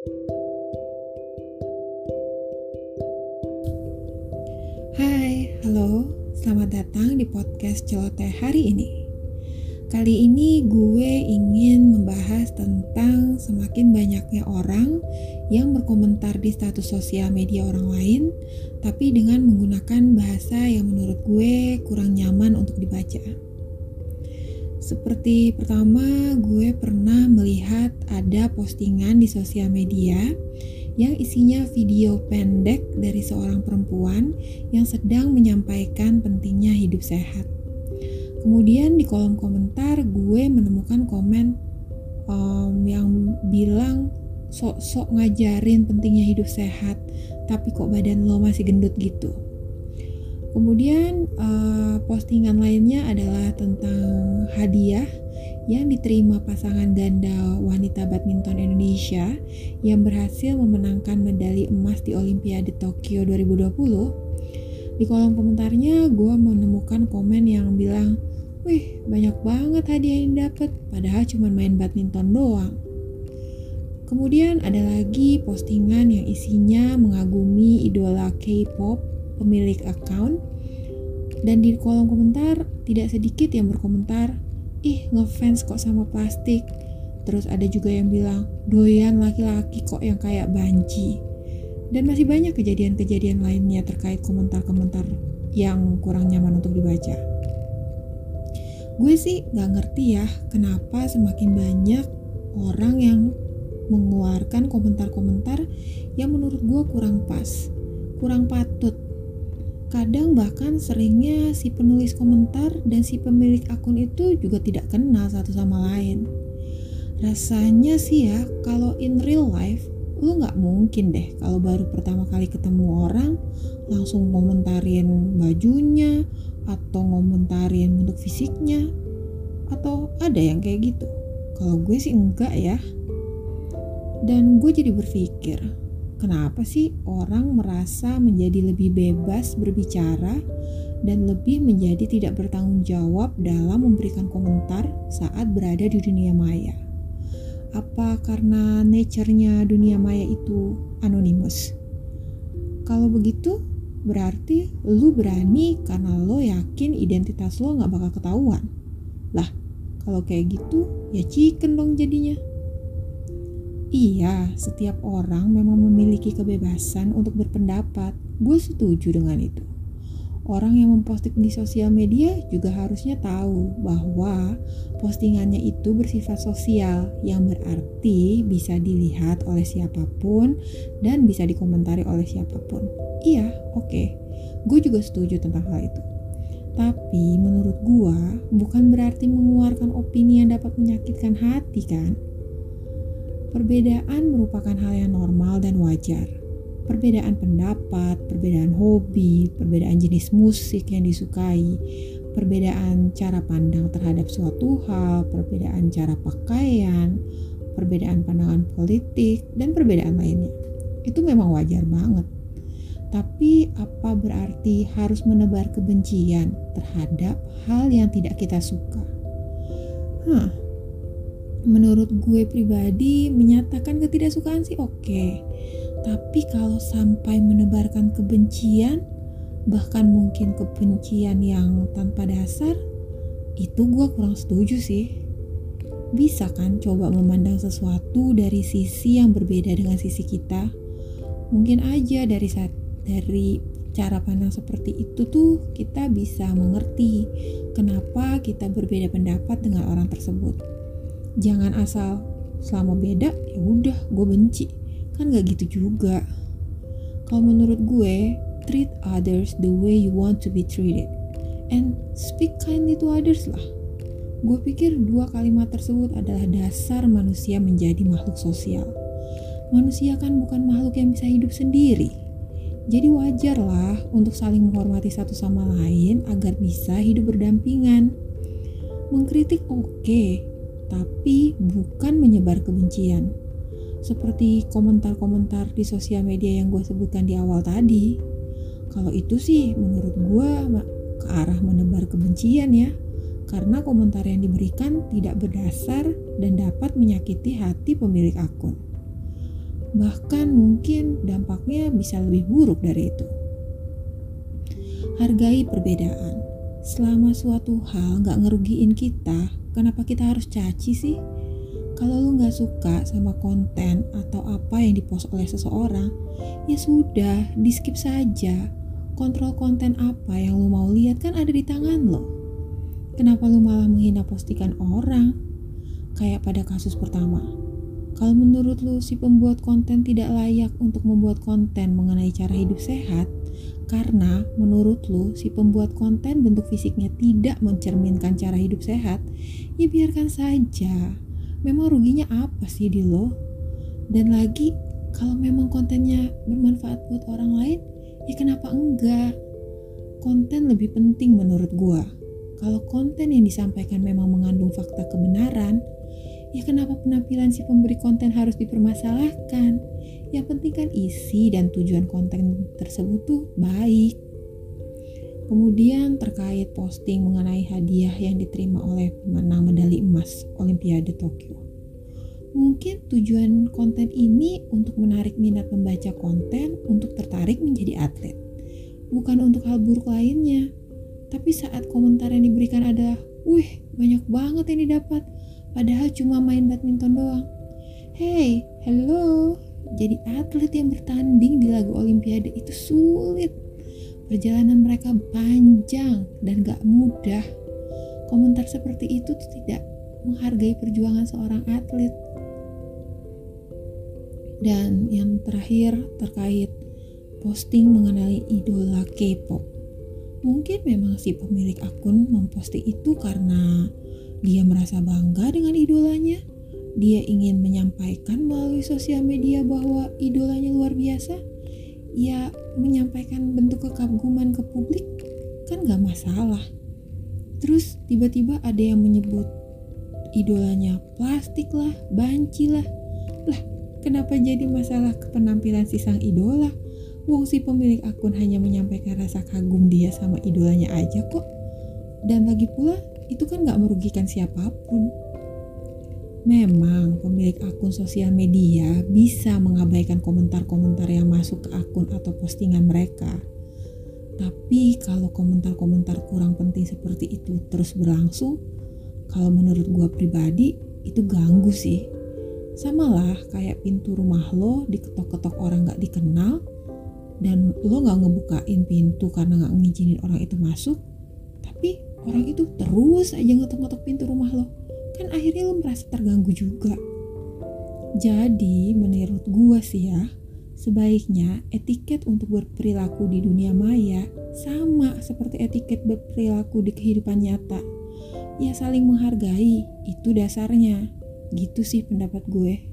Hai, halo, selamat datang di podcast celoteh hari ini. Kali ini gue ingin membahas tentang semakin banyaknya orang yang berkomentar di status sosial media orang lain, tapi dengan menggunakan bahasa yang menurut gue kurang nyaman untuk dibaca. Seperti pertama, gue pernah melihat ada postingan di sosial media yang isinya video pendek dari seorang perempuan yang sedang menyampaikan pentingnya hidup sehat. Kemudian di kolom komentar gue menemukan komen um, yang bilang sok-sok ngajarin pentingnya hidup sehat, tapi kok badan lo masih gendut gitu. Kemudian uh, postingan lainnya adalah tentang hadiah yang diterima pasangan ganda wanita badminton Indonesia yang berhasil memenangkan medali emas di Olimpiade Tokyo 2020. Di kolom komentarnya gue menemukan komen yang bilang, Wih, banyak banget hadiah yang dapat, padahal cuma main badminton doang. Kemudian ada lagi postingan yang isinya mengagumi idola K-pop pemilik account dan di kolom komentar tidak sedikit yang berkomentar, ih ngefans kok sama plastik. Terus ada juga yang bilang, doyan laki-laki kok yang kayak banci. Dan masih banyak kejadian-kejadian lainnya terkait komentar-komentar yang kurang nyaman untuk dibaca. Gue sih gak ngerti ya kenapa semakin banyak orang yang mengeluarkan komentar-komentar yang menurut gue kurang pas, kurang patut. Kadang bahkan seringnya si penulis komentar dan si pemilik akun itu juga tidak kenal satu sama lain. Rasanya sih ya, kalau in real life, lu nggak mungkin deh kalau baru pertama kali ketemu orang langsung komentarin bajunya, atau ngomentarin bentuk fisiknya atau ada yang kayak gitu kalau gue sih enggak ya dan gue jadi berpikir kenapa sih orang merasa menjadi lebih bebas berbicara dan lebih menjadi tidak bertanggung jawab dalam memberikan komentar saat berada di dunia maya apa karena nature-nya dunia maya itu anonimus kalau begitu berarti lu berani karena lo yakin identitas lo gak bakal ketahuan. Lah, kalau kayak gitu ya chicken dong jadinya. Iya, setiap orang memang memiliki kebebasan untuk berpendapat. Gue setuju dengan itu orang yang memposting di sosial media juga harusnya tahu bahwa postingannya itu bersifat sosial yang berarti bisa dilihat oleh siapa pun dan bisa dikomentari oleh siapa pun. Iya, oke. Okay. Gue juga setuju tentang hal itu. Tapi menurut gue bukan berarti mengeluarkan opini yang dapat menyakitkan hati kan? Perbedaan merupakan hal yang normal dan wajar perbedaan pendapat, perbedaan hobi, perbedaan jenis musik yang disukai, perbedaan cara pandang terhadap suatu hal, perbedaan cara pakaian, perbedaan pandangan politik, dan perbedaan lainnya. Itu memang wajar banget. Tapi apa berarti harus menebar kebencian terhadap hal yang tidak kita suka? Hah, menurut gue pribadi menyatakan ketidaksukaan sih oke. Okay tapi kalau sampai menebarkan kebencian, bahkan mungkin kebencian yang tanpa dasar, itu gue kurang setuju sih. Bisa kan coba memandang sesuatu dari sisi yang berbeda dengan sisi kita? Mungkin aja dari saat dari cara pandang seperti itu tuh kita bisa mengerti kenapa kita berbeda pendapat dengan orang tersebut. Jangan asal selama beda ya udah gue benci. Kan gak gitu juga. Kalau menurut gue treat others the way you want to be treated. And speak kindly to others lah. Gue pikir dua kalimat tersebut adalah dasar manusia menjadi makhluk sosial. Manusia kan bukan makhluk yang bisa hidup sendiri. Jadi wajar lah untuk saling menghormati satu sama lain agar bisa hidup berdampingan. Mengkritik oke. okay, tapi bukan menyebar kebencian seperti komentar-komentar di sosial media yang gue sebutkan di awal tadi. Kalau itu sih menurut gue ke arah menebar kebencian ya, karena komentar yang diberikan tidak berdasar dan dapat menyakiti hati pemilik akun. Bahkan mungkin dampaknya bisa lebih buruk dari itu. Hargai perbedaan. Selama suatu hal nggak ngerugiin kita, kenapa kita harus caci sih? Kalau lu nggak suka sama konten atau apa yang dipost oleh seseorang, ya sudah, di skip saja. Kontrol konten apa yang lu mau lihat kan ada di tangan lo. Kenapa lu malah menghina postingan orang? Kayak pada kasus pertama. Kalau menurut lu si pembuat konten tidak layak untuk membuat konten mengenai cara hidup sehat, karena menurut lu si pembuat konten bentuk fisiknya tidak mencerminkan cara hidup sehat, ya biarkan saja memang ruginya apa sih di lo? Dan lagi kalau memang kontennya bermanfaat buat orang lain, ya kenapa enggak? Konten lebih penting menurut gua. Kalau konten yang disampaikan memang mengandung fakta kebenaran, ya kenapa penampilan si pemberi konten harus dipermasalahkan? Yang penting kan isi dan tujuan konten tersebut tuh baik. Kemudian terkait posting mengenai hadiah yang diterima oleh pemenang medali emas Olimpiade Tokyo. Mungkin tujuan konten ini untuk menarik minat pembaca konten untuk tertarik menjadi atlet. Bukan untuk hal buruk lainnya. Tapi saat komentar yang diberikan adalah, wih banyak banget yang didapat, padahal cuma main badminton doang. Hey, hello, jadi atlet yang bertanding di lagu Olimpiade itu sulit Perjalanan mereka panjang dan gak mudah. Komentar seperti itu tuh tidak menghargai perjuangan seorang atlet. Dan yang terakhir terkait posting mengenai idola K-pop. Mungkin memang si pemilik akun memposting itu karena dia merasa bangga dengan idolanya. Dia ingin menyampaikan melalui sosial media bahwa idolanya luar biasa ya menyampaikan bentuk kekaguman ke publik kan gak masalah. Terus tiba-tiba ada yang menyebut idolanya plastik lah banci lah. Lah kenapa jadi masalah ke penampilan si sang idola? Wong si pemilik akun hanya menyampaikan rasa kagum dia sama idolanya aja kok. Dan lagi pula itu kan gak merugikan siapa pun Memang pemilik akun sosial media bisa mengabaikan komentar-komentar yang masuk ke akun atau postingan mereka. Tapi kalau komentar-komentar kurang penting seperti itu terus berlangsung, kalau menurut gue pribadi itu ganggu sih. Sama lah kayak pintu rumah lo diketok-ketok orang gak dikenal dan lo gak ngebukain pintu karena gak ngizinin orang itu masuk, tapi orang itu terus aja ngetok-ngetok pintu rumah lo kan akhirnya lo merasa terganggu juga. Jadi menurut gue sih ya, sebaiknya etiket untuk berperilaku di dunia maya sama seperti etiket berperilaku di kehidupan nyata. Ya saling menghargai, itu dasarnya. Gitu sih pendapat gue.